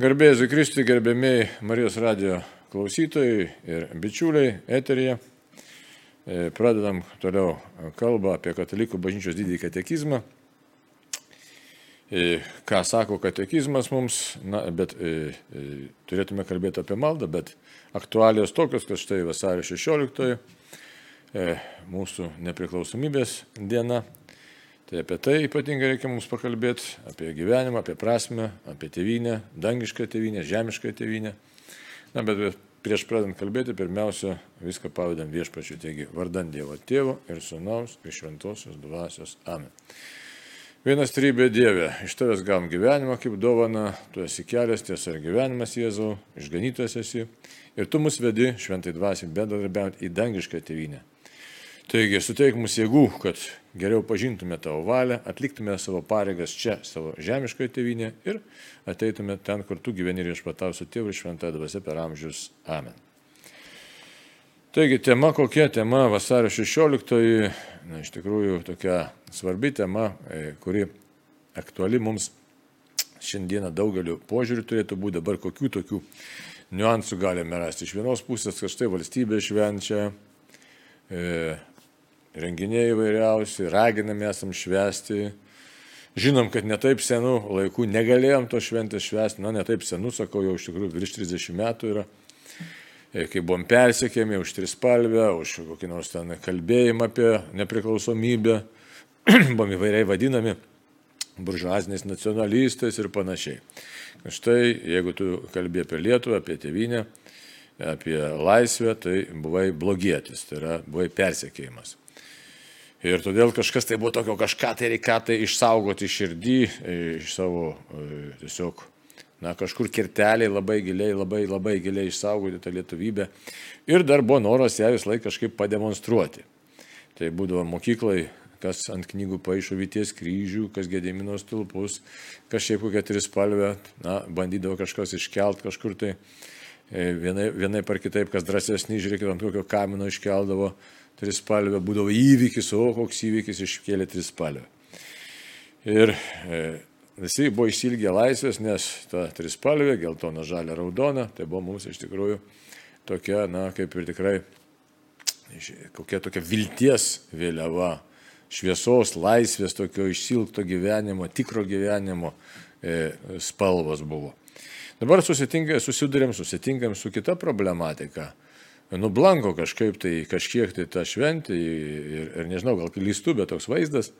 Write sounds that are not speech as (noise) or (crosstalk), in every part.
Garbėjai Kristui, gerbėmiai Marijos radio klausytojai ir bičiuliai eterija. E, pradedam toliau kalbą apie katalikų bažnyčios didįjį katekizmą. E, ką sako katekizmas mums, na, bet e, turėtume kalbėti apie maldą, bet aktualijos tokios, kad štai vasario 16 e, mūsų nepriklausomybės diena Tai apie tai ypatingai reikia mums pakalbėti, apie gyvenimą, apie prasme, apie tėvynę, dangišką tėvynę, žemišką tėvynę. Na, bet prieš pradant kalbėti, pirmiausia, viską pavadam viešpačiu, taigi vardant Dievo Tėvo ir Sūnaus ir Šventosios Dvasios. Amen. Vienas trybė Dieve, iš tavęs gavom gyvenimą kaip dovana, tu esi kelias, tiesa ir gyvenimas Jėzau, išganytas esi ir tu mus vedi šventai dvasiai bendradarbiauti į dangišką tėvynę. Taigi, suteik mums jėgų, kad geriau pažintume tavo valią, atliktume savo pareigas čia, savo žemiškoje tėvynėje ir ateitume ten, kur tu gyveni ir išpatau su tėvu šventąją dvasę per amžius. Amen. Taigi, tema kokia tema vasario 16, na, iš tikrųjų tokia svarbi tema, e, kuri aktuali mums šiandieną daugeliu požiūrių turėtų būti dabar kokių tokių niuansų galime rasti. Iš vienos pusės, kad štai valstybė švenčia, e, renginiai įvairiausi, raginami esam švesti. Žinom, kad netaip senų laikų negalėjom to šventės švesti, na netaip senų, sakau, jau iš tikrųjų virš 30 metų yra, e, kai buvom persiekėmi už trispalvę, už kokį nors ten kalbėjimą apie nepriklausomybę, (clears throat) buvom įvairiai vadinami buržuaziniais nacionalistais ir panašiai. Štai, jeigu tu kalbė apie Lietuvą, apie tėvynę, apie laisvę, tai buvai blogietis, tai yra buvai persiekėjimas. Ir todėl kažkas tai buvo tokio, kažką tai reikia tai išsaugoti širdį, e, iš savo e, tiesiog, na, kažkur kirteliai labai giliai, labai, labai giliai išsaugoti tą lietuvybę. Ir dar buvo noras ją vis laik kažkaip pademonstruoti. Tai būdavo mokyklai, kas ant knygų paaišo Vyties kryžių, kas Gedimino stulpus, kas šiaip kokią trispalvę, na, bandydavo kažkas iškelt kažkur tai. E, vienai, vienai par kitaip, kas drąsesnį, žiūrėkit, ant kokio kamino iškeldavo trispalvę, būdavo įvykis, o koks įvykis iškėlė trispalvę. Ir e, visi buvo išsilgę laisvės, nes ta trispalvė, geltona, žalia, raudona, tai buvo mums iš tikrųjų tokia, na, kaip ir tikrai, kokia tokia vilties vėliava, šviesos, laisvės, tokio išsilgto gyvenimo, tikro gyvenimo e, spalvos buvo. Dabar susidurėm, susitinkam su kita problematika nublanko kažkaip tai kažkiek tai ta šventė ir, ir nežinau, gal klystu, bet toks vaizdas.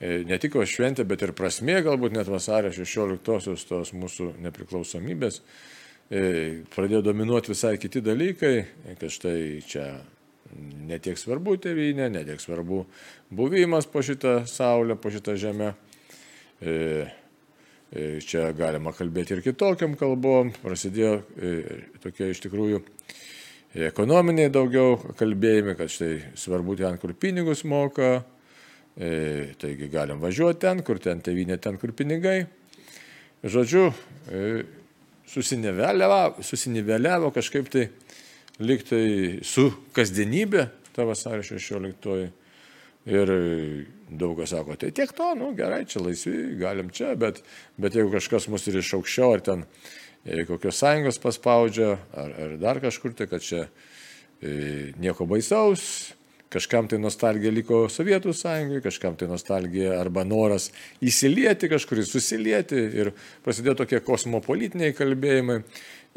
E, ne tik šventė, bet ir prasmė, galbūt net vasario 16-osios tos mūsų nepriklausomybės. E, pradėjo dominuoti visai kiti dalykai, kad štai čia netiek svarbu tėvynė, netiek svarbu buvimas po šitą saulę, po šitą žemę. E, čia galima kalbėti ir kitokiam kalbom. Prasidėjo tokie iš tikrųjų ekonominiai daugiau kalbėjimai, kad štai svarbu ten, kur pinigus moka, e, taigi galim važiuoti ten, kur ten tevinė, ten, kur pinigai. Žodžiu, e, susiniveliavo, susiniveliavo kažkaip tai liktai su kasdienybė, ta vasario 16. Ir daug kas sako, tai tiek to, nu gerai, čia laisvi, galim čia, bet, bet jeigu kažkas mus ir iš aukščiau, ar ten kokios sąjungos paspaudžia, ar, ar dar kažkur tai, kad čia e, nieko baisaus, kažkam tai nostalgija liko Sovietų sąjungai, kažkam tai nostalgija arba noras įsilieti kažkur, susilieti ir prasidėjo tokie kosmopolitiniai kalbėjimai.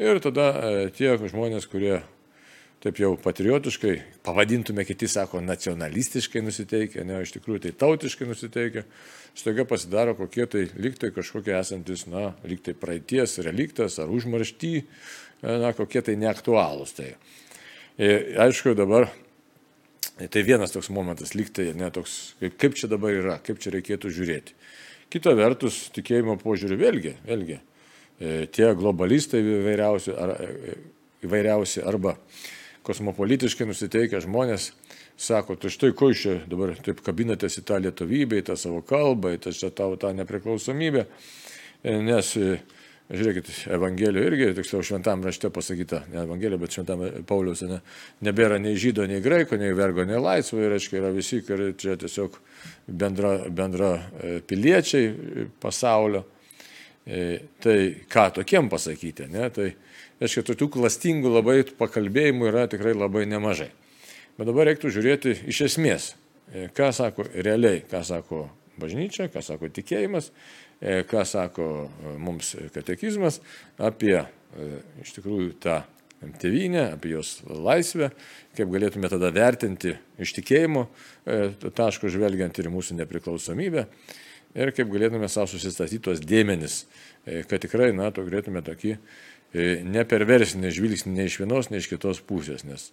Ir tada e, tie žmonės, kurie taip jau patriotiškai, pavadintume kiti, sako, nacionalistiškai nusiteikę, ne, iš tikrųjų tai tautiškai nusiteikę, staiga pasidaro kokie tai liktai kažkokie esantis, na, liktai praeities reliktas ar užmaršty, na, kokie tai neaktualūs. Tai. Ir, aišku, dabar tai vienas toks momentas, liktai, ne toks, kaip, kaip čia dabar yra, kaip čia reikėtų žiūrėti. Kita vertus, tikėjimo požiūrį vėlgi, vėlgi, e, tie globalistai įvairiausi, ar, e, įvairiausi arba kosmopolitiškai nusiteikę žmonės sako, tu štai ko iš čia dabar taip kabinatės į tą lietuvybę, į tą savo kalbą, į tą, tavo tą nepriklausomybę, nes, žiūrėkit, Evangelijoje irgi, tiksliau šventam rašte pasakyta, ne Evangelijoje, bet šventam Paulius, ne, nebėra nei žydo, nei graiko, nei vergo, nei laisvo, ir aiškiai yra visi, kurie čia tiesiog bendra, bendra e, piliečiai pasaulio. E, tai ką tokiem pasakyti, ne? Tai, aiškiai, tokių klastingų labai pakalbėjimų yra tikrai labai nemažai. Bet dabar reiktų žiūrėti iš esmės, e, ką sako realiai, ką sako bažnyčia, ką sako tikėjimas, e, ką sako mums katekizmas apie iš tikrųjų tą tėvynę, apie jos laisvę, kaip galėtume tada vertinti iš tikėjimo taško žvelgiant ir mūsų nepriklausomybę ir kaip galėtume savo susistatyti tos dėmenis, e, kad tikrai, na, to galėtume tokį e, neperversinį žvilgsnį nei iš vienos, nei iš kitos pusės, nes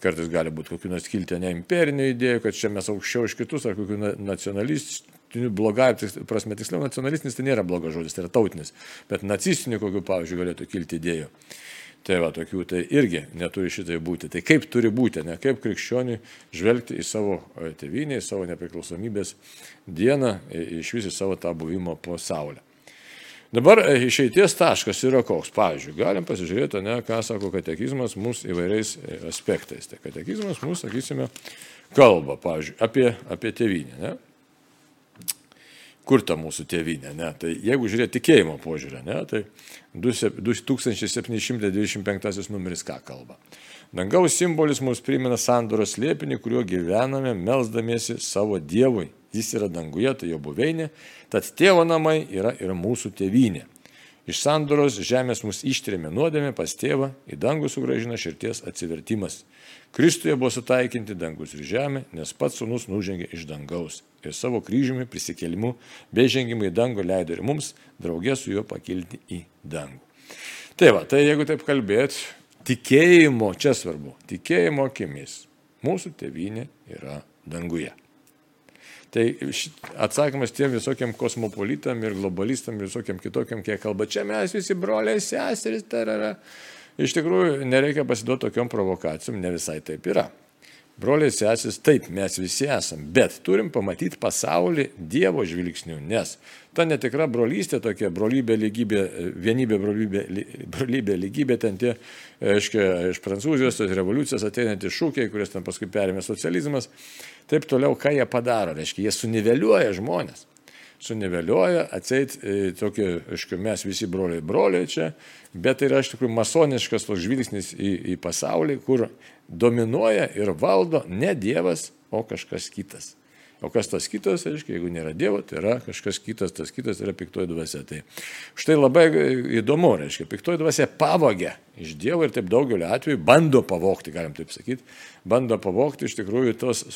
kartais gali būti kokių nors kilti ne imperinių idėjų, kad čia mes aukščiau už kitus, ar kokių nacionalistinių, blogai, prasme tiksliau, nacionalistinis tai nėra blogas žodis, tai yra tautinis, bet nacistinių kokių, pavyzdžiui, galėtų kilti idėjų. Tai va, tokių tai irgi neturi šitai būti. Tai kaip turi būti, ne kaip krikščioniui žvelgti į savo e, tėvynę, į savo nepriklausomybės dieną, iš vis į savo tą buvimo po saulę. Dabar e, išeities taškas yra koks. Pavyzdžiui, galim pasižiūrėti, ne, ką sako katekizmas mūsų įvairiais e, aspektais. Tai katekizmas mūsų, sakysime, kalba, pavyzdžiui, apie, apie tėvynę. Ne? kur ta mūsų tėvynė. Ne? Tai jeigu žiūrėti tikėjimo požiūrį, ne? tai 2725 numeris ką kalba. Dangaus simbolis mums primena sandoros slėpinį, kuriuo gyvename, melzdamiesi savo Dievui. Jis yra danguje, tai jo buveinė, tad tėvo namai yra ir mūsų tėvynė. Iš sandoros žemės mus ištrėmė nuodėmė pas tėvą, į dangų sugražina širties atsivertimas. Kristuje buvo sutaikinti dangus ir žemė, nes pats sunus nužengė iš dangaus ir savo kryžiumi prisikėlimu bei žengimu į dangų leido ir mums draugė su juo pakilti į dangų. Tai va, tai jeigu taip kalbėt, tikėjimo, čia svarbu, tikėjimo akimis, mūsų tėvynė yra danguje. Tai atsakymas tiem visokiam kosmopolitam ir globalistam ir visokiam kitokiam, kiek kalba, čia mes visi broliai, seserys, tarara. Iš tikrųjų, nereikia pasiduoti tokiam provokacijom, ne visai taip yra. Broliai sesis, taip, mes visi esam, bet turim pamatyti pasaulį Dievo žvilgsnių, nes ta netikra brolystė, tokia brolybė, lygybė, vienybė, brolybė, brolybė lygybė, ten tie, aiškiai, iš Prancūzijos tos revoliucijos ateinantys šūkiai, kurias ten paskui perėmė socializmas, taip toliau, ką jie padaro, reiškia, jie suniveliuoja žmonės suniveliuoja, atseit e, tokį, aišku, mes visi broliai broliai čia, bet tai yra iš tikrųjų masoniškas toks žvilgsnis į, į pasaulį, kur dominuoja ir valdo ne Dievas, o kažkas kitas. O kas tas kitas, aiškiai, jeigu nėra Dievo, tai yra kažkas kitas, tas kitas yra piktoji dvasia. Tai štai labai įdomu, reiškia, piktoji dvasia pavogia iš Dievo ir taip daugeliu atveju bando pavokti, galim taip sakyti, bando pavokti iš tikrųjų tos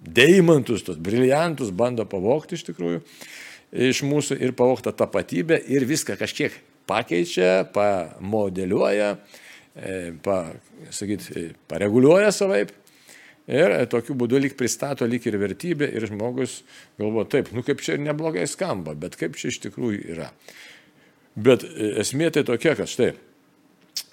deimantus, tos briliantus bando pavokti iš tikrųjų iš mūsų ir pavokta tapatybė ir viską kažkiek pakeičia, pamodeliuoja, e, pa, sakyt, e, pareguliuoja savaip. Ir tokiu būdu lyg pristato lyg ir vertybę ir žmogus galvo taip, nu kaip čia ir neblogai skamba, bet kaip čia iš tikrųjų yra. Bet e, esmė tai tokia, kad štai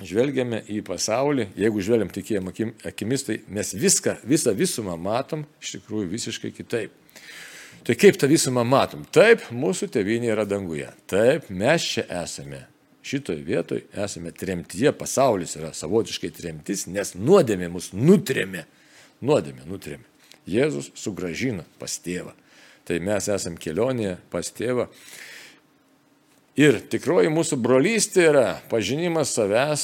žvelgiame į pasaulį, jeigu žvelgiam tikėjimo akimis, tai mes viską, visą visumą matom iš tikrųjų visiškai kitaip. Tai kaip tą visumą matom? Taip, mūsų tėvynė yra danguje. Taip, mes čia esame. Šitoje vietoje esame tremtyje, pasaulis yra savotiškai tremtis, nes nuodėmė mus nutrėmė. Nuodėmė nutrėmė. Jėzus sugražino pas tėvą. Tai mes esame kelionėje pas tėvą Ir tikroji mūsų brolystė yra pažinimas savęs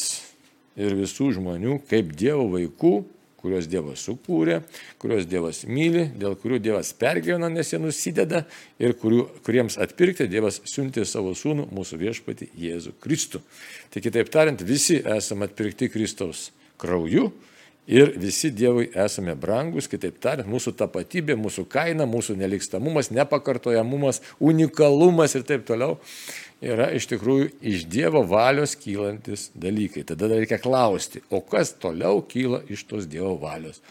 ir visų žmonių kaip Dievo vaikų, kuriuos Dievas sukūrė, kuriuos Dievas myli, dėl kurių Dievas pergyvena, nes jie nusideda ir kurių, kuriems atpirkti Dievas siuntė savo sūnų, mūsų viešpatį Jėzų Kristų. Tai kitaip tariant, visi esame atpirkti Kristaus krauju ir visi Dievui esame brangus, kitaip tariant, mūsų tapatybė, mūsų kaina, mūsų nelikstamumas, nepakartojamumas, unikalumas ir taip toliau yra iš tikrųjų iš Dievo valios kylantis dalykai. Tada reikia klausti, o kas toliau kyla iš tos Dievo valios?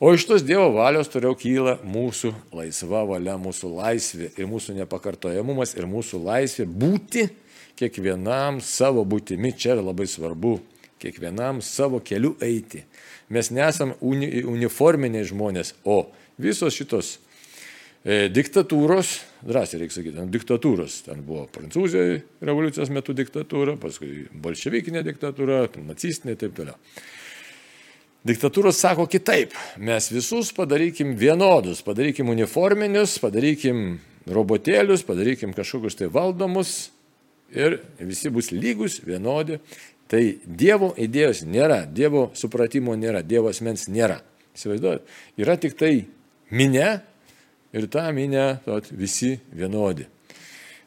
O iš tos Dievo valios toliau kyla mūsų laisva valia, mūsų laisvė ir mūsų nepakartojamumas ir mūsų laisvė būti kiekvienam savo būtimi. Čia yra labai svarbu. Kiekvienam savo keliu eiti. Mes nesam uni, uniforminiai žmonės, o visos šitos diktatūros, drąsiai reikia sakyti, diktatūros. Ten buvo Prancūzijoje revoliucijos metu diktatūra, paskui bolševikinė diktatūra, nacistinė ir taip toliau. Diktatūros sako kitaip. Mes visus padarykim vienodus, padarykim uniforminius, padarykim robotėlius, padarykim kažkokius tai valdomus Ir visi bus lygus, vienodi. Tai Dievo idėjos nėra, Dievo supratimo nėra, Dievo asmens nėra. Įsivaizduojat? Yra tik tai minė ir ta minė visi vienodi.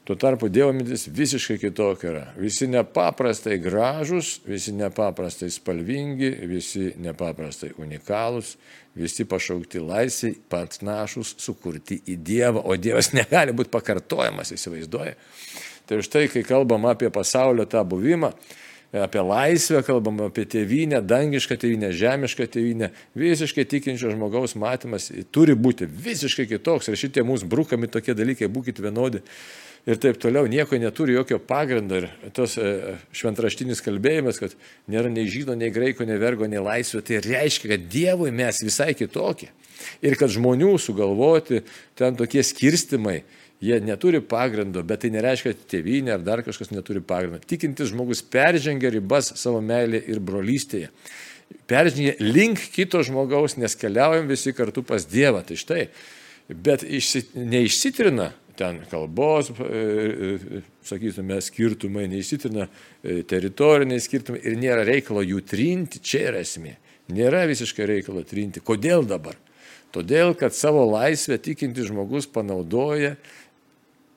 Tuo tarpu Dievo mintis visiškai kitokia yra. Visi nepaprastai gražus, visi nepaprastai spalvingi, visi nepaprastai unikalūs, visi pašaukti laisviai, panašus, sukurti į Dievą, o Dievas (laughs) negali būti pakartojamas, įsivaizduoja. Tai už tai, kai kalbam apie pasaulio tą buvimą, apie laisvę, kalbam apie tėvynę, dangišką tėvynę, žemišką tėvynę, visiškai tikinčio žmogaus matymas turi būti visiškai kitoks. Ir šitie mūsų brukami tokie dalykai, būkite vienodi ir taip toliau, nieko neturi jokio pagrindo. Ir tas e, šventraštinis kalbėjimas, kad nėra nei žydo, nei graiko, nei vergo, nei laisvė, tai reiškia, kad Dievui mes visai kitokie. Ir kad žmonių sugalvoti ten tokie skirstimai, Jie neturi pagrindo, bet tai nereiškia, kad tėvynė ar dar kažkas neturi pagrindo. Tikintis žmogus peržengia ribas savo meilė ir brolystėje. Peržengia link kito žmogaus, nes keliaujam visi kartu pas Dievą. Tai štai, bet išsi, neišsitrina ten kalbos, e, e, sakytume, skirtumai, neįsitrina e, teritoriniai skirtumai ir nėra reikalo jų trinti, čia yra esmė. Nėra visiškai reikalo trinti. Kodėl dabar? Todėl, kad savo laisvę tikinti žmogus panaudoja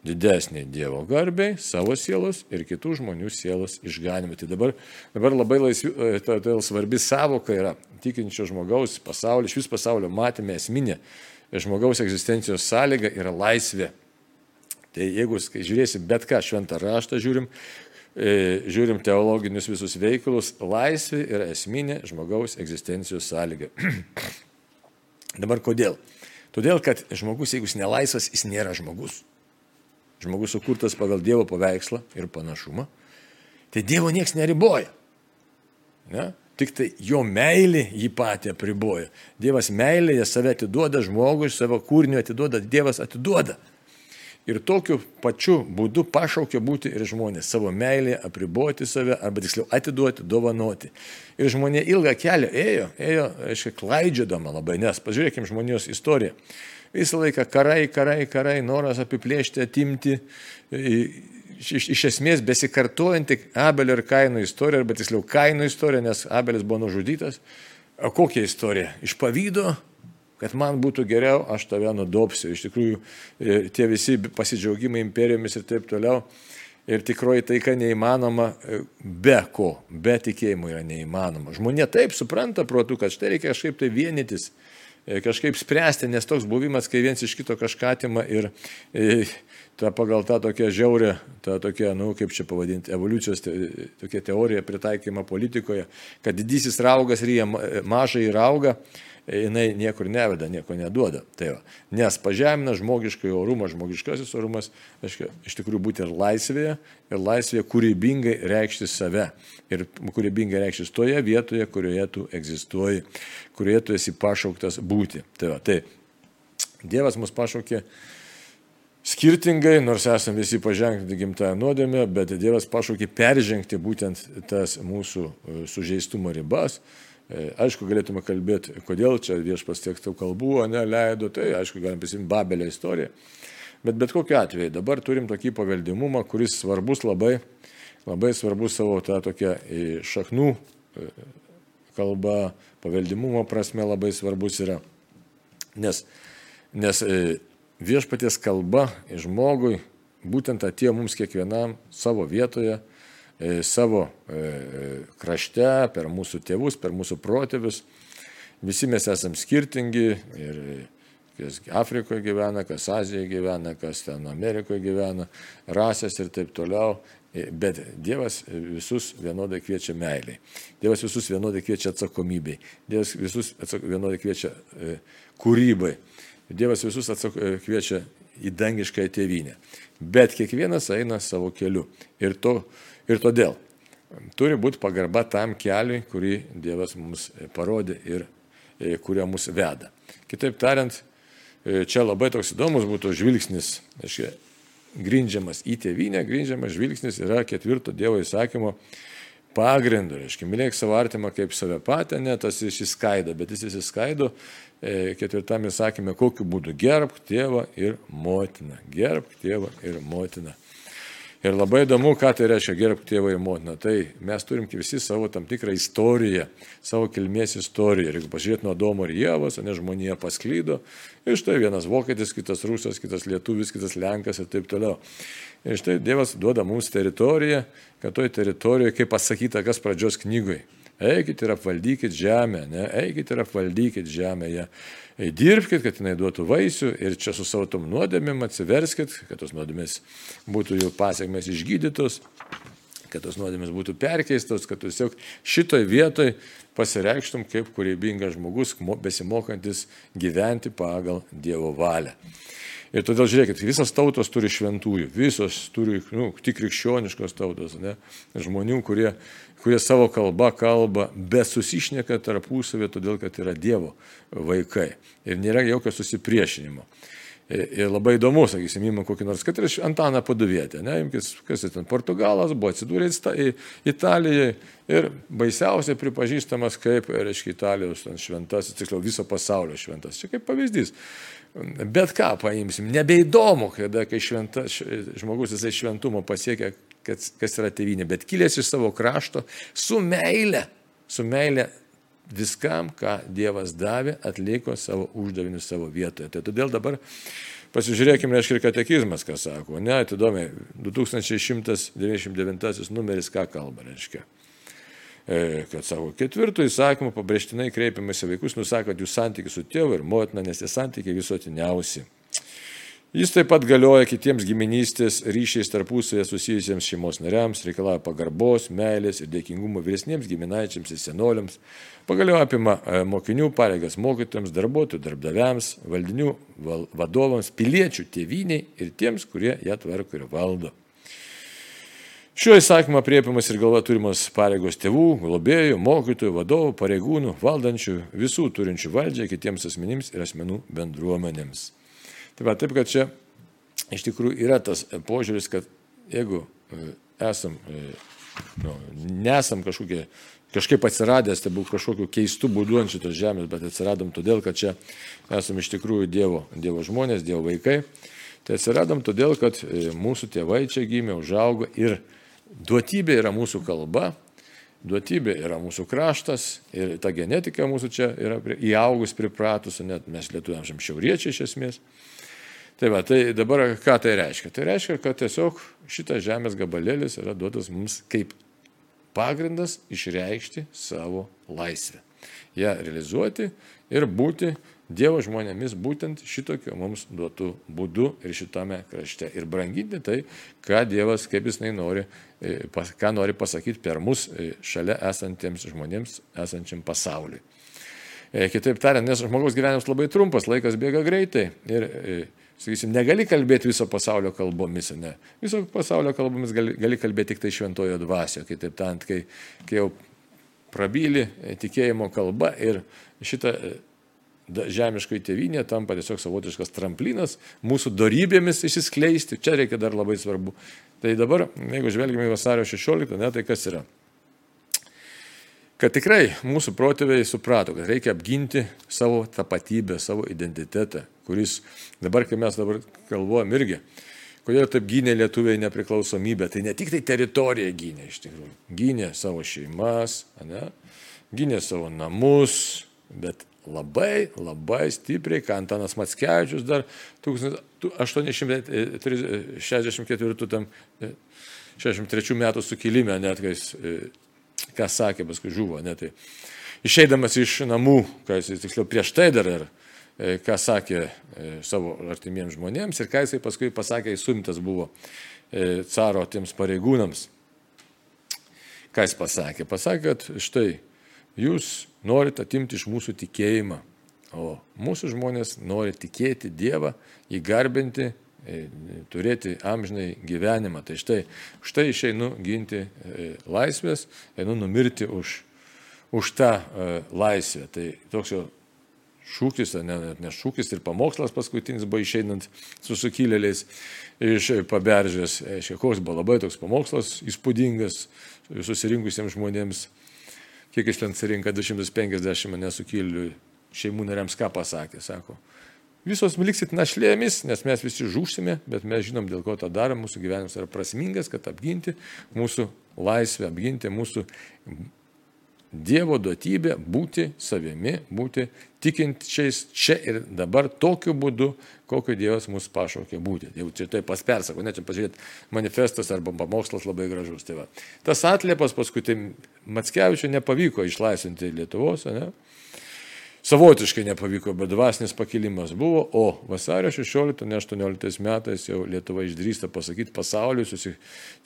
didesnį Dievo garbiai, savo sielos ir kitų žmonių sielos išganimui. Tai dabar, dabar labai laisvi, e, todėl svarbi savoka yra tikinčio žmogaus pasaulio, iš vis pasaulio matėme esminė žmogaus egzistencijos sąlyga yra laisvė. Tai jeigu žiūrėsim bet ką šventą raštą, žiūrim, e, žiūrim teologinius visus veikalus, laisvė yra esminė žmogaus egzistencijos sąlyga. (clears throat) dabar kodėl? Todėl, kad žmogus, jeigu jis nelaisvas, jis nėra žmogus žmogus sukurtas pagal Dievo paveikslą ir panašumą, tai Dievo nieks neriboja. Ne? Tik tai jo meilė jį patį apriboja. Dievas meilėje save atiduoda žmogui, savo kūrinio atiduoda, Dievas atiduoda. Ir tokiu pačiu būdu pašaukia būti ir žmonės savo meilėje apriboti save, arba tiksliau atiduoti, dovanoti. Ir žmonė ilgą kelią ėjo, ėjo, aiškiai, klaidžiodama labai, nes pažiūrėkime žmonijos istoriją. Visą laiką karai, karai, karai, noras apiplėšti, atimti. Iš, iš esmės besikartojanti Abelio ir Kaino istorija, arba tiksliau Kaino istorija, nes Abelis buvo nužudytas. O kokia istorija? Iš pavydo, kad man būtų geriau, aš tave nudopsiu. Iš tikrųjų, tie visi pasidžiaugimai imperijomis ir taip toliau. Ir tikroji taika neįmanoma be ko, be tikėjimo yra neįmanoma. Žmonė taip supranta protų, kad štai reikia kažkaip tai vienytis kažkaip spręsti, nes toks buvimas, kai viens iš kito kažką atima ir e, ta pagal tą tokią žiaurę, tą tokią, nu, kaip čia pavadinti, evoliucijos te, tokia teorija pritaikymą politikoje, kad didysis raugas ryja mažai rauga, jinai niekur neveda, nieko neduoda. Tai va. Nes pažemina žmogiškai orumą, žmogiškasis orumas, aiškia, iš tikrųjų būti ir laisvėje, ir laisvėje kūrybingai reikšti save. Ir kūrybingai reikštis toje vietoje, kurioje tu egzistuoji, kurioje tu esi pašauktas būti. Tai, va, tai Dievas mus pašaukė skirtingai, nors esame visi pažengti gimtąją nuodėmę, bet Dievas pašaukė peržengti būtent tas mūsų e, sužeistumo ribas aišku, galėtume kalbėti, kodėl čia viešpas tiek daug kalbų, ne, leido, tai aišku, galim prisiminti Babelio istoriją. Bet bet kokiu atveju dabar turim tokį paveldimumą, kuris svarbus labai, labai svarbus savo tą tokią e, šaknų e, kalba, paveldimumo prasme labai svarbus yra. Nes, nes viešpaties kalba žmogui būtent atėjo mums kiekvienam savo vietoje E, savo e, krašte, per mūsų tėvus, per mūsų protėvius. Visi mes esame skirtingi ir kas Afrikoje gyvena, kas Azijoje gyvena, kas ten Amerikoje gyvena, rasės ir taip toliau. E, bet Dievas visus vienodai kviečia meiliai. Dievas visus vienodai kviečia atsakomybei. Dievas visus atsak, vienodai kviečia e, kūrybai. Dievas visus atsak, kviečia į dangišką tėvynę. Bet kiekvienas eina savo keliu. Ir to Ir todėl turi būti pagarba tam keliui, kurį Dievas mums parodė ir e, kurio mus veda. Kitaip tariant, e, čia labai toks įdomus būtų žvilgsnis, aiškiai, grindžiamas į tėvynę, grindžiamas žvilgsnis yra ketvirto Dievo įsakymo pagrindu. Reiškia, mylėk savo artimą kaip save patį, ne tas išsiskaido, bet jis išsiskaido e, ketvirtame įsakymė, kokiu būdu gerbk tėvą ir motiną. Gerbk tėvą ir motiną. Ir labai įdomu, ką tai reiškia gerbti tėvą ir motiną. Tai mes turim visi savo tam tikrą istoriją, savo kilmės istoriją. Ir jeigu pažiūrėt nuo Domo ir Jėvos, ne žmonija pasklydo. Ir štai vienas vokietis, kitas rusas, kitas lietuvis, kitas lenkas ir taip toliau. Ir štai Dievas duoda mums teritoriją, kad toj teritorijoje, kaip pasakyta, kas pradžios knygoje. Eikit ir apvaldykit žemę, ne? eikit ir apvaldykit žemėje. Dirbkite, kad jinai duotų vaisių ir čia su savo tom nuodėmėm atsiverskit, kad tos nuodėmės būtų jų pasiekmes išgydytos, kad tos nuodėmės būtų perkeistos, kad tiesiog šitoj vietoj pasireikštum kaip kūrybingas žmogus, besimokantis gyventi pagal Dievo valią. Ir todėl žiūrėkit, visos tautos turi šventųjų, visos turi nu, tik krikščioniškos tautos, ne? žmonių, kurie kurie savo kalbą kalba, bet susišneka tarpusavė, todėl kad yra Dievo vaikai. Ir nėra jokio susipriešinimo. Ir labai įdomu, sakysim, įmam kokį nors, kad ir Antaną Paduvietę, ne, imkis, kas jis ten, Portugalas, buvo atsidūrė Italijai ir baisiausiai pripažįstamas kaip, reiškia, Italijos šventasis, tiksliau viso pasaulio šventas. Čia kaip pavyzdys. Bet ką paimsim, nebeįdomu, kada, kai šventas, žmogus jisai šventumo pasiekia kas, kas yra tėvynė, bet kilęs iš savo krašto su meile, su meile viskam, ką Dievas davė, atliko savo uždavinius savo vietoje. Tai todėl dabar pasižiūrėkime, reiškia, ir katekizmas, ką sako. Ne, atidomiai, 2199 numeris ką kalba, reiškia. E, kad savo ketvirtų įsakymų pabrėžtinai kreipiamasi vaikus, nusakant jų santykių su tėvu ir motina, nes tie santykiai visuotiniausi. Jis taip pat galioja kitiems giminystės ryšiais tarpusavėje susijusiems šeimos nariams, reikalauja pagarbos, meilės ir dėkingumo vyresniems giminaičiams ir senoliams, pagaliau apima e, mokinių pareigas mokytojams, darbuotojų darbdaviams, valdinių vadovams, piliečių tėviniai ir tiems, kurie ją tvarko ir valdo. Šiuo įsakymu apriepiamas ir galva turimas pareigos tėvų, globėjų, mokytojų, vadovų, pareigūnų, valdančių, visų turinčių valdžią kitiems asmenims ir asmenų bendruomenėms. Tai va, taip, kad čia iš tikrųjų yra tas požiūris, kad jeigu e, esam, e, nu, nesam kažkokie, kažkaip atsiradęs, tai buvo kažkokiu keistu būdu ant šitos žemės, bet atsiradom todėl, kad čia esam iš tikrųjų Dievo, dievo žmonės, Dievo vaikai. Tai atsiradom todėl, kad e, mūsų tėvai čia gimė, užaugo ir duotybė yra mūsų kalba, duotybė yra mūsų kraštas ir ta genetika mūsų čia yra įaugus pripratusi, net mes lietuviams šiauriečiai iš esmės. Tai va, tai dabar ką tai reiškia? Tai reiškia, kad tiesiog šitas žemės gabalėlis yra duotas mums kaip pagrindas išreikšti savo laisvę. Ja realizuoti ir būti Dievo žmonėmis būtent šitokiu mums duotų būdu ir šitame krašte. Ir branginti tai, ką Dievas, kaip jis nori, e, ką nori pasakyti per mus e, šalia esantiems žmonėms, esančiam pasauliui. E, kitaip tariant, nes žmogaus gyvenimas labai trumpas, laikas bėga greitai ir sakysim, negali kalbėti viso pasaulio kalbomis, ne. Viso pasaulio kalbomis gali, gali kalbėti tik tai šventojo dvasio, kitaip tariant, kai, kai jau prabyli tikėjimo kalba ir šitą e, žemiškoji tėvynė tampa tiesiog savotiškas tramplinas mūsų darybėmis išsiskleisti. Čia reikia dar labai svarbu. Tai dabar, jeigu žvelgime į vasario 16, ne, tai kas yra? Kad tikrai mūsų protėviai suprato, kad reikia apginti savo tapatybę, savo identitetą, kuris dabar, kai mes dabar kalbuojam irgi, kodėl taip gynė lietuviai nepriklausomybę, tai ne tik tai teritoriją gynė iš tikrųjų, gynė savo šeimas, ne? gynė savo namus, bet labai, labai stipriai, ką Antanas Matskevičius dar 1864 tam 63 metų sukilime, net kai jis, ką sakė, paskui žuvo, net tai išeidamas iš namų, ką jis tiksliau prieš tai dar ir E, ką sakė e, savo artimiems žmonėms ir ką jisai paskui pasakė, jis sumtas buvo e, caro tiems pareigūnams. Ką jis pasakė? Pasakė, kad štai jūs norite atimti iš mūsų tikėjimą, o mūsų žmonės nori tikėti Dievą, įgarbinti, turėti amžinai gyvenimą. Tai štai, štai išeinu ginti laisvės, einu numirti už, už tą laisvę. Tai toks jau šūkis, ne, ne šūkis ir pamokslas paskutinis buvo išeinant su sukilėliais iš paberžės. Koks buvo labai toks pamokslas, įspūdingas susirinkusiems žmonėms. Kiek iš ten surinka 250 nesukilėlių šeimų nariams ką pasakė, sako. Visos liksit našlėmis, nes mes visi žūsime, bet mes žinom, dėl ko tą darom, mūsų gyvenimas yra prasmingas, kad apginti mūsų laisvę, apginti mūsų Dievo duotybė būti savimi, būti tikinčiais čia ir dabar tokiu būdu, kokiu Dievas mus pašaukė būti. Jau čia taip paspersako, ne čia pažiūrėti, manifestas arba pamokslas labai gražus. Tai va. Tas atliepas paskui tai Matskevičiu nepavyko išlaisvinti Lietuvos, ne? Savotiškai nepavyko, bet dvasinis pakilimas buvo, o vasario 16, ne 18 metais jau Lietuva išdrįsta pasakyti pasauliui, susi,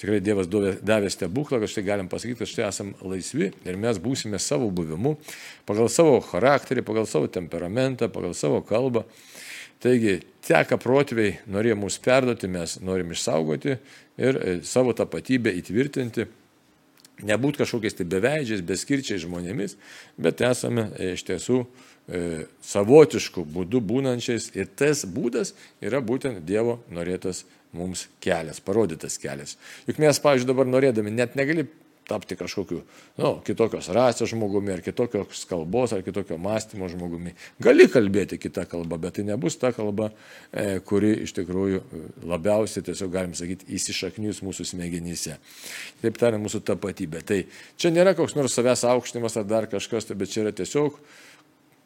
tikrai Dievas davė stebuklą, kad štai galim pasakyti, kad štai esame laisvi ir mes būsime savo buvimu, pagal savo charakterį, pagal savo temperamentą, pagal savo kalbą. Taigi, teka protviai norėjo mus perduoti, mes norim išsaugoti ir e, savo tapatybę įtvirtinti nebūti kažkokiais tai beveidžiais, beskirčiais žmonėmis, bet esame e, iš tiesų e, savotiškų būdų būnančiais ir tas būdas yra būtent Dievo norėtas mums kelias, parodytas kelias. Juk mes, pavyzdžiui, dabar norėdami net negali tapti kažkokiu, nu, kitokios rasės žmogumi, ar kitokios kalbos, ar kitokio mąstymo žmogumi. Gali kalbėti kitą kalbą, bet tai nebus ta kalba, e, kuri iš tikrųjų e, labiausiai, tiesiog galim sakyti, įsišaknius mūsų smegenyse. Taip tariant, mūsų tapatybė. Tai čia nėra koks nors savęs aukštinimas ar dar kažkas, tai, bet čia yra tiesiog,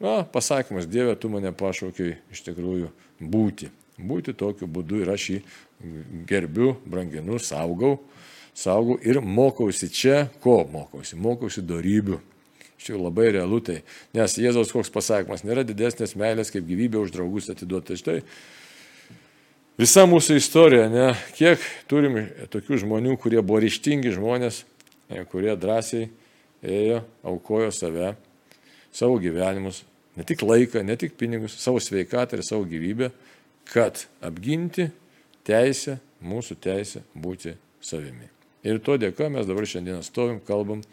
na, pasakymas, Dieve, tu mane pašaukiai iš tikrųjų būti. Būti tokiu būdu ir aš jį gerbiu, branginu, saugau saugau ir mokausi čia, ko mokausi? Mokausi darybių. Tikrųjų labai realu tai, nes Jėzaus koks pasakymas, nėra didesnės meilės kaip gyvybė už draugus atiduoti. Tai štai visa mūsų istorija, ne, kiek turim tokių žmonių, kurie buvo ryštingi žmonės, kurie drąsiai ėjo, aukojo save, savo gyvenimus, ne tik laiką, ne tik pinigus, savo sveikatą ir savo gyvybę, kad apginti teisę, mūsų teisę būti savimi. Ir to dėka mes dabar šiandieną stovim, kalbam,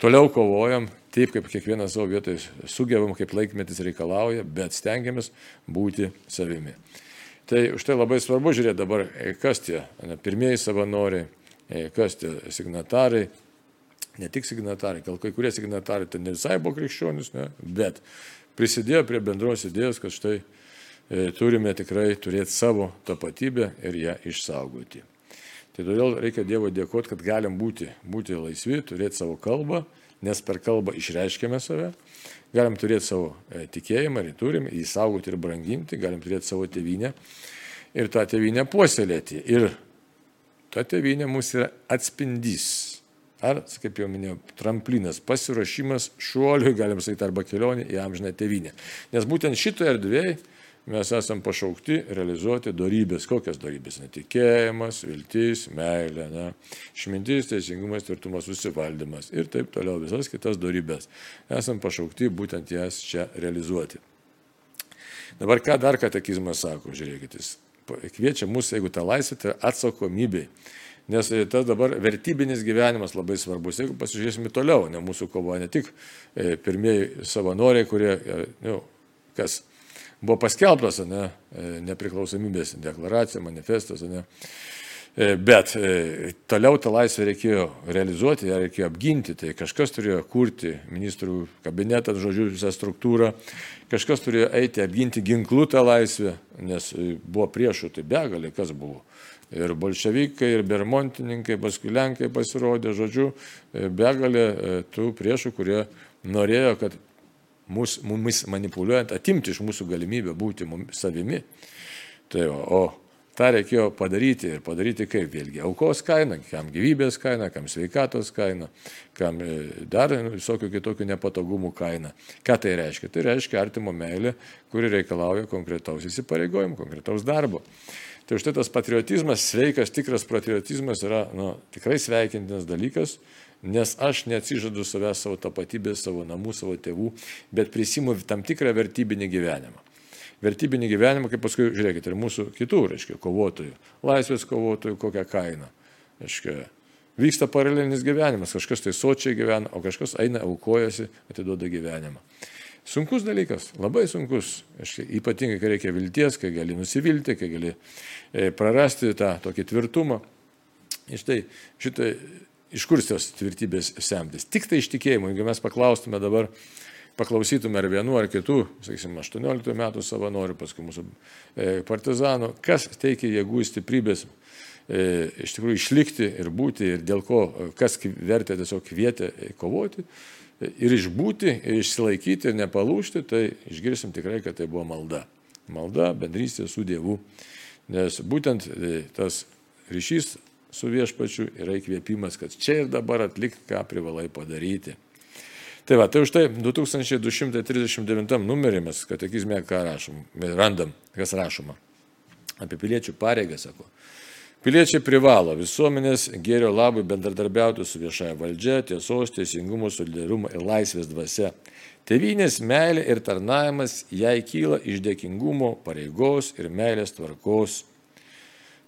toliau kovojam, taip kaip kiekvienas savo vietoje sugebam, kaip laikmetis reikalauja, bet stengiamės būti savimi. Tai už tai labai svarbu žiūrėti dabar, e, kas tie pirmieji savanoriai, e, kas tie signatarai, ne tik signatarai, gal kai kurie signatarai tai ne visai buvo krikščionis, ne, bet prisidėjo prie bendros idėjos, kad štai e, turime tikrai turėti savo tapatybę ir ją išsaugoti. Tai todėl reikia Dievo dėkoti, kad galim būti, būti laisvi, turėti savo kalbą, nes per kalbą išreiškėme save, galim turėti savo e, tikėjimą ir turim, jį saugoti ir branginti, galim turėti savo tėvynę ir tą tėvynę puoselėti. Ir ta tėvynė mūsų yra atspindys. Ar, kaip jau minėjau, tramplinas, pasiruošimas šuoliui, galim sakyti, arba kelionė į amžiną tėvynę. Nes būtent šitoje erdvėje mes esam pašaukti realizuoti darybės. Kokias darybės? Netikėjimas, viltis, meilė, ne? išmintis, teisingumas, tvirtumas, susivaldymas ir taip toliau visas kitas darybės. Esam pašaukti būtent jas čia realizuoti. Dabar ką dar katekizmas sako, žiūrėkit, jis kviečia mus, jeigu ta laisvė, tai atsakomybė. Nes tas dabar vertybinis gyvenimas labai svarbus. Jeigu pasižiūrėsime toliau, ne mūsų kovoja ne tik e, pirmieji savanoriai, kurie, e, nu, kas buvo paskelbtas ne, e, nepriklausomybės deklaracija, manifestas. Ne. E, bet e, toliau tą laisvę reikėjo realizuoti, ją reikėjo apginti. Tai kažkas turėjo kurti ministrų kabinetą, žodžiu, visą struktūrą, kažkas turėjo eiti apginti ginklų tą laisvę, nes buvo priešų, tai begalė kas buvo. Ir bolševikai, ir bermontininkai, paskui lenkai pasirodė, žodžiu, begalė tų priešų, kurie norėjo, kad mus, mumis manipuliuojant, atimti iš mūsų galimybę būti mumis, savimi. Tai o, o tą reikėjo padaryti ir padaryti kaip vėlgi aukos kaina, kam gyvybės kaina, kam sveikatos kaina, kam e, dar visokių kitokių nepatogumų kaina. Ką tai reiškia? Tai reiškia artimo meilė, kuri reikalauja konkretaus įsipareigojimo, konkretaus darbo. Tai už tai tas patriotizmas, sveikas, tikras patriotizmas yra nu, tikrai sveikintinas dalykas, nes aš neatsižadu savęs savo tapatybės, savo namų, savo tėvų, bet prisimu tam tikrą vertybinį gyvenimą. Vertybinį gyvenimą, kaip paskui, žiūrėkite, ir mūsų kitų, reiškia, kovotojų, laisvės kovotojų, kokią kainą. Reiškia, vyksta paralelinis gyvenimas, kažkas tai sočiai gyvena, o kažkas eina, aukojasi, atiduoda gyvenimą. Sunkus dalykas, labai sunkus, aiškia, ypatingai, kai reikia vilties, kai gali nusivilti, kai gali e, prarasti tą tokį tvirtumą. Ir štai šitai iš kur tos tvirtybės semtis? Tik tai iš tikėjimo. Jeigu mes paklaustume dabar paklausytume ar vienų, ar kitų, sakysim, 18 metų savanorių, paskui mūsų e, partizanų, kas teikia jėgų stiprybės e, iš tikrųjų išlikti ir būti ir dėl ko, kas vertė tiesiog kvietė kovoti ir išbūti, ir išsilaikyti, ir nepalūšti, tai išgirsim tikrai, kad tai buvo malda. Malda, bendrystė su Dievu. Nes būtent e, tas ryšys su viešpačiu yra įkvėpimas, kad čia ir dabar atlikti, ką privalai padaryti. Tai va, tai už tai 2239 numerį mes katekizme ką rašom, randam, kas rašoma. Apie piliečių pareigą, sako. Piliečiai privalo visuomenės gėrio labui bendradarbiauti su viešaja valdžia, tiesos, teisingumo, solidarumo ir laisvės dvasia. Tevinės meilė ir tarnavimas jai kyla iš dėkingumo, pareigos ir meilės tvarkos.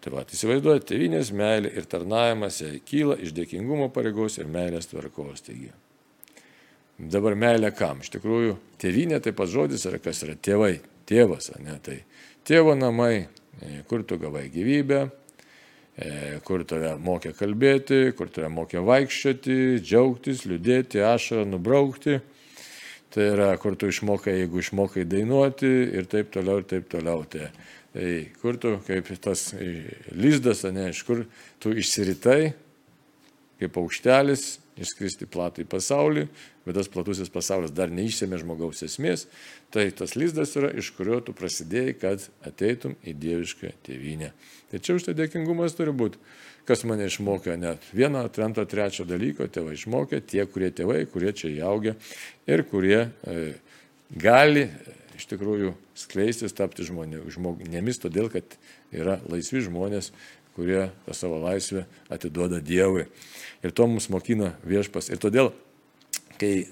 Tai va, įsivaizduojate, tevinės meilė ir tarnavimas jai kyla iš dėkingumo, pareigos ir meilės tvarkos. Taigi. Dabar meilė kam? Iš tikrųjų, tevinė taip pat žodis yra kas yra tėvai, tėvas, ne tai. Tėvo namai, kur tu gavai gyvybę, E, kur tave mokė kalbėti, kur tave mokė vaikščioti, džiaugtis, liūdėti, ašarą nubraukti. Tai yra, kur tu išmokai, jeigu išmokai dainuoti ir taip toliau, ir taip toliau. Tai, tai kur tu, kaip tas lizdas, ne, iš kur tu išsiritai, kaip aukštelis, išskristi platų į pasaulį, bet tas platusis pasaulis dar neišsėmė žmogaus esmės, tai tas lizdas yra, iš kurio tu prasidėjai, kad ateitum į dievišką tėvynę. Tai čia už tai dėkingumas turi būti. Kas mane išmokė net vieno, antro, trečio dalyko, tėvai išmokė, tie, kurie tėvai, kurie čia įaugę ir kurie e, gali iš tikrųjų skleistis, tapti žmonė, žmonėmis, todėl kad yra laisvi žmonės, kurie tą savo laisvę atiduoda Dievui. Ir to mums mokina viešpas. Ir todėl, kai,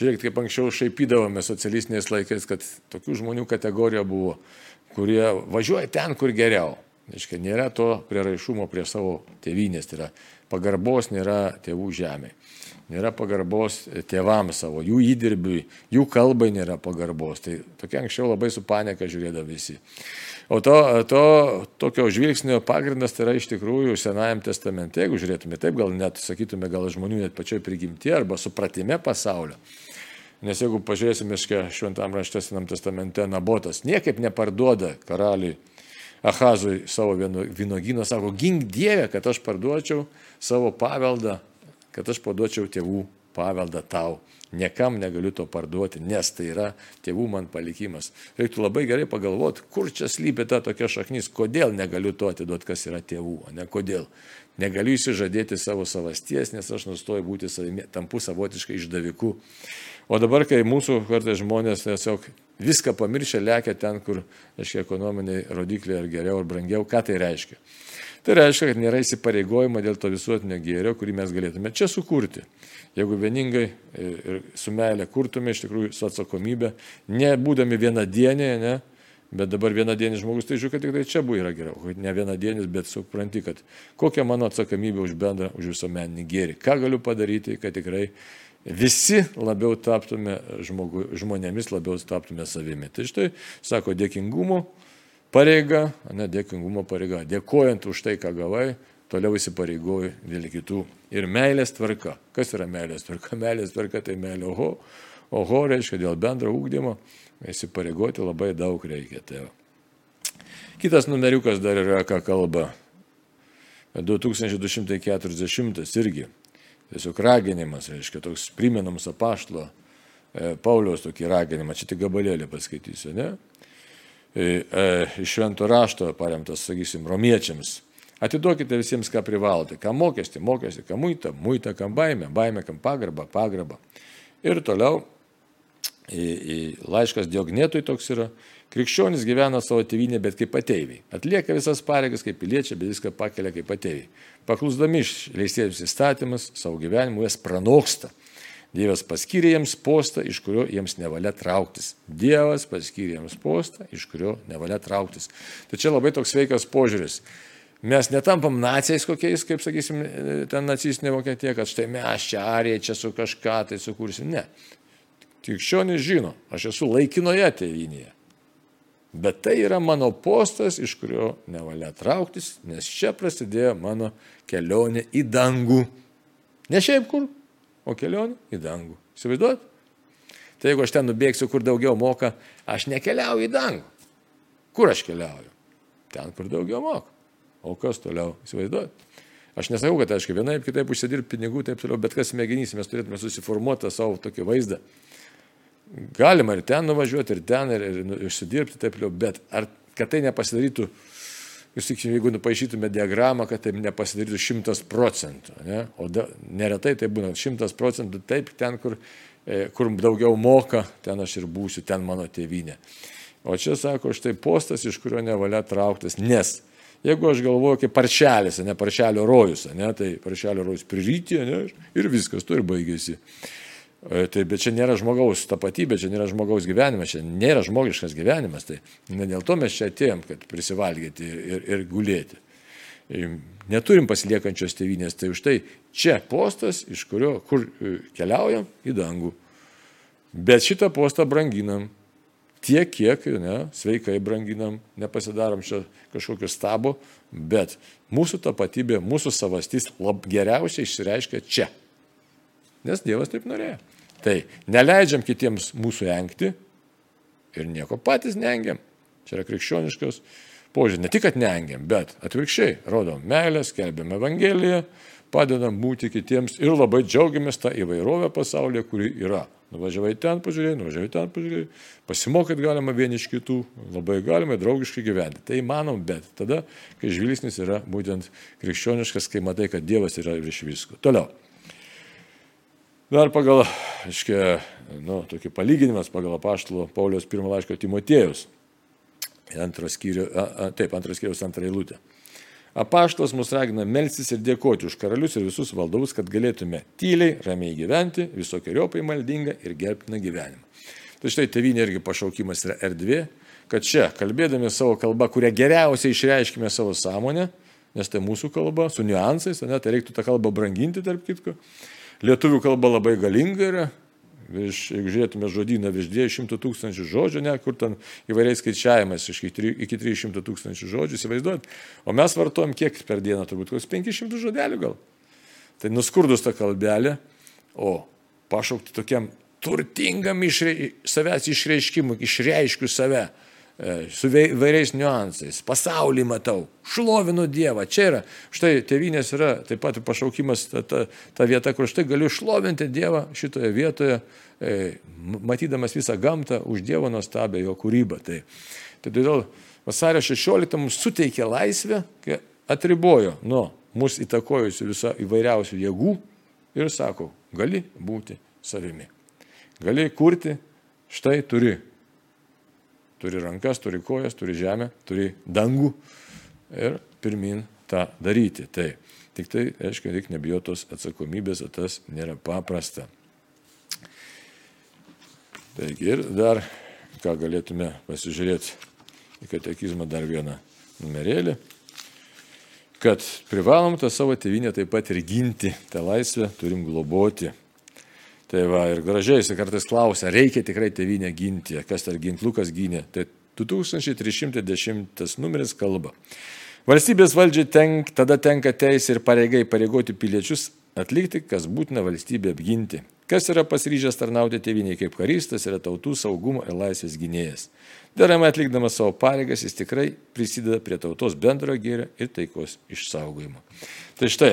žiūrėkit, kaip anksčiau šaipydavome socialistiniais laikais, kad tokių žmonių kategorija buvo, kurie važiuoja ten, kur geriau. Iškai nėra to prieraišumo prie savo tėvynės, tai yra pagarbos nėra tėvų žemė. Nėra pagarbos tėvams savo, jų įdirbiui, jų kalbai nėra pagarbos. Tai tokia anksčiau labai su paneka žiūrėdavo visi. O to, to tokio žvilgsnio pagrindas tai yra iš tikrųjų Senajam testamente, jeigu žiūrėtume taip, gal net sakytume, gal žmonių net pačioj prigimti arba supratime pasaulio. Nes jeigu pažiūrėsime šventam rašte Senam testamente, Nabotas niekaip neparduoda karaliui Ahazui savo vynogyną, sako, gink Dievę, kad aš parduočiau savo paveldą, kad aš parduočiau tėvų paveldą tau. Niekam negaliu to parduoti, nes tai yra tėvų man palikimas. Reiktų labai gerai pagalvoti, kur čia slypi ta tokia šaknis, kodėl negaliu to atiduoti, kas yra tėvų, o ne kodėl. Negaliu įsižadėti savo savasties, nes aš nustoju būti savimi, tampu savotiškai išdaviku. O dabar, kai mūsų kartais žmonės tiesiog viską pamiršę, lekia ten, kur, aiškiai, ekonominiai rodikliai ar geriau ar brangiau, ką tai reiškia? Tai reiškia, kad nėra įsipareigojimo dėl to visuotinio gėrio, kurį mes galėtume čia sukurti. Jeigu vieningai ir su meilė kurtume, iš tikrųjų su atsakomybė, nebūdami vienadienėje, ne, bet dabar vienadienis žmogus, tai žiūrėk, kad tik tai čia buvo yra geriau, ne vienadienis, bet supranti, kad kokia mano atsakomybė už bendrą, už visuomeninį gėrį, ką galiu padaryti, kad tikrai visi labiau taptume žmogu, žmonėmis, labiau taptume savimi. Tai štai, sako, dėkingumo pareiga, ne dėkingumo pareiga, dėkojant už tai, ką gavai, toliau įsipareigoju dėl kitų. Ir meilės tvarka. Kas yra meilės tvarka? (laughs) Meilės tvarka tai meilė oho. Oho reiškia dėl bendro ūkdymo įsipareigoti labai daug reikia. Tai Kitas numeriukas dar yra, ką kalba 2240 irgi. Tiesiog raginimas, reiškia, toks primenams apaštlo e, Pauliaus tokį raginimą, čia tik gabalėlį paskaitysiu, ne? E, iš švento rašto paremtas, sakysim, romiečiams. Atiduokite visiems, ką privalote. Ką mokestį, mokestį, ką muitą, muitą, kam baimę, baimę, kam pagarbą, pagarbą. Ir toliau į, į laiškas Diognėtui toks yra. Krikščionis gyvena savo tėvynę, bet kaip ateiviai. Atlieka visas pareigas kaip piliečiai, bet viską pakelia kaip ateiviai. Paklusdami išleistiems įstatymus, savo gyvenimu jas pranoksta Dievas paskyrė jiems postą, iš kurio jiems nevalia trauktis. Dievas paskyrė jiems postą, iš kurio nevalia trauktis. Tai čia labai toks sveikas požiūris. Mes netampam nacijais kokiais, kaip sakysim, ten nacistinė Vokietija, kad štai mes čia arėjai, čia su kažką tai sukursim. Ne. Krikščionis žino, aš esu laikinoje tėvynėje. Bet tai yra mano postas, iš kurio nevalia trauktis, nes čia prasidėjo mano kelionė į dangų. Ne šiaip kur, o kelionė į dangų. Įsivaizduot? Tai jeigu aš ten nubėgsiu, kur daugiau moka, aš nekeliauju į dangų. Kur aš keliauju? Ten, kur daugiau moka. O kas toliau? Įsivaizduojate? Aš nesakau, kad, aišku, vienaip kitaip užsidirbti pinigų, taip toliau, bet kas mėginys, mes turėtume susiformuoti savo tokį vaizdą. Galima ir ten nuvažiuoti, ir ten, ir, ir nu, užsidirbti, taip toliau, bet ar kad tai nepasidarytų, jūs tik, jeigu nupaišytume diagramą, kad tai nepasidarytų šimtas procentų, ne? o da, neretai tai būna šimtas procentų taip, ten, kur, e, kur daugiau moka, ten aš ir būsiu, ten mano tėvynė. O čia sako, štai postas, iš kurio nevalia trauktis, nes Jeigu aš galvoju kaip paršelis, ne paršelio rojus, ne, tai paršelio rojus prirytė ne, ir viskas, tu ir baigėsi. E, tai, bet čia nėra žmogaus tapatybė, čia nėra žmogaus gyvenimas, čia nėra žmogiškas gyvenimas. Tai ne dėl to mes čia atėjom, kad prisivalgyti ir, ir gulėti. E, neturim pasiliekančios tėvynės, tai už tai čia postas, iš kurio kur e, keliaujam į dangų. Bet šitą postą branginam, tiek, kiek ne, sveikai branginam, nepasidarom čia kažkokio stabo, bet mūsų tapatybė, mūsų savastis lab geriausiai išsireiškia čia. Nes Dievas taip norėjo. Tai neleidžiam kitiems mūsų engti ir nieko patys nengiam. Čia yra krikščioniškas požiūris. Ne tik, kad nengiam, bet atvirkščiai rodom meilę, skelbiam Evangeliją, padedam būti kitiems ir labai džiaugiamės tą įvairovę pasaulyje, kuri yra. Nuvažiavai ten pažiūrėjai, nuvažiavai ten pažiūrėjai, pasimokyt galima vieni iš kitų, labai galima draugiškai gyventi. Tai įmanom, bet tada, kai žvilgsnis yra būtent krikščioniškas, kai matai, kad Dievas yra virš visko. Toliau. Dar pagal, aiškiai, nu, tokį palyginimas pagal apaštalo Paulius pirmą laišką Timotėjus. Antras skyrius, taip, antras skyrius, antrą eilutę. Apaštas mus ragina melstis ir dėkoti už karalius ir visus valdovus, kad galėtume tyliai, ramiai gyventi, visokiojopai maldingą ir gerbtiną gyvenimą. Tai štai tevinė irgi pašaukimas yra erdvė, kad čia, kalbėdami savo kalbą, kurią geriausiai išreiškime savo sąmonę, nes tai mūsų kalba, su niuansais, ne, tai reiktų tą kalbą branginti, tarp kitko. Lietuvių kalba labai galinga yra, virš, jeigu žiūrėtume žodyną, virš 200 tūkstančių žodžių, ne, kur ten įvairiais skaičiavimais, iki 300 tūkstančių žodžių, įsivaizduojat. O mes vartojam kiek per dieną, turbūt kokius 500 žodelių gal. Tai nuskurdus tą kalbelę, o pašaukti tokiam turtingam išrei, savęs išreiškimui, išreiškiu save su vairiais niuansais. Pasaulį matau, šlovinu Dievą. Čia yra, štai tėvynės yra taip pat pašaukimas ta, ta, ta vieta, kur štai galiu šlovinti Dievą šitoje vietoje, e, matydamas visą gamtą už Dievo nuostabę jo kūrybą. Tai, tai todėl vasario 16 mums suteikė laisvę, kai atribojo nuo mūsų įtakojusių visą įvairiausių jėgų ir sako, gali būti savimi. Gali kurti, štai turi turi rankas, turi kojas, turi žemę, turi dangų ir pirmin tą daryti. Tai tik tai, aišku, reikia nebijotos atsakomybės, o tas nėra paprasta. Taigi ir dar, ką galėtume pasižiūrėti į katekizmą dar vieną numerėlį, kad privalom tą savo tėvynę taip pat ir ginti, tą laisvę turim globoti. Tai va, ir gražiai jis kartais klausia, reikia tikrai tevinę ginti, kas dar ginklukas gynė. Tai 2310 numeris kalba. Valstybės valdžiai tenk, tada tenka teisė ir pareigai pareigoti piliečius atlikti, kas būtina valstybė apginti. Kas yra pasiryžęs tarnauti tėviniai kaip karystas, yra tautų saugumo ir laisvės gynėjas. Deramai atlikdamas savo pareigas, jis tikrai prisideda prie tautos bendrojo gėrio ir taikos išsaugojimo. Tai štai,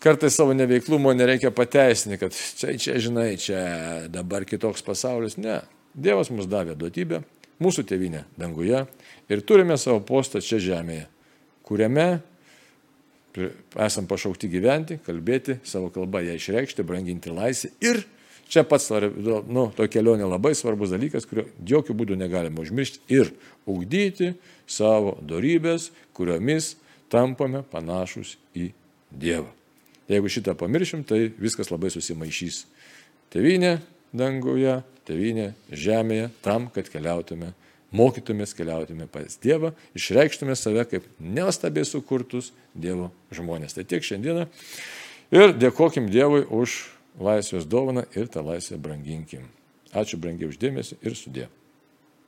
kartais savo neveiklumo nereikia pateisinti, kad čia, čia, žinai, čia dabar kitoks pasaulis. Ne. Dievas mums davė duotybę, mūsų tėvynė danguje ir turime savo postą čia žemėje, kuriame esam pašaukti gyventi, kalbėti, savo kalbą ją išreikšti, branginti laisvę ir čia pats, nu, to kelionė labai svarbus dalykas, kurio jokių būdų negalima užmiršti ir ugdyti savo darybės, kuriomis tampame panašus į Dievą. Jeigu šitą pamiršim, tai viskas labai susimaišys. Tevinė danguje, tevinė žemėje, tam, kad keliautume, mokytumės, keliautume pas Dievą, išreikštume save kaip neostabiai sukurtus Dievo žmonės. Tai tiek šiandieną. Ir dėkokim Dievui už laisvės dovaną ir tą laisvę branginkim. Ačiū brangiai uždėmesi ir sudė.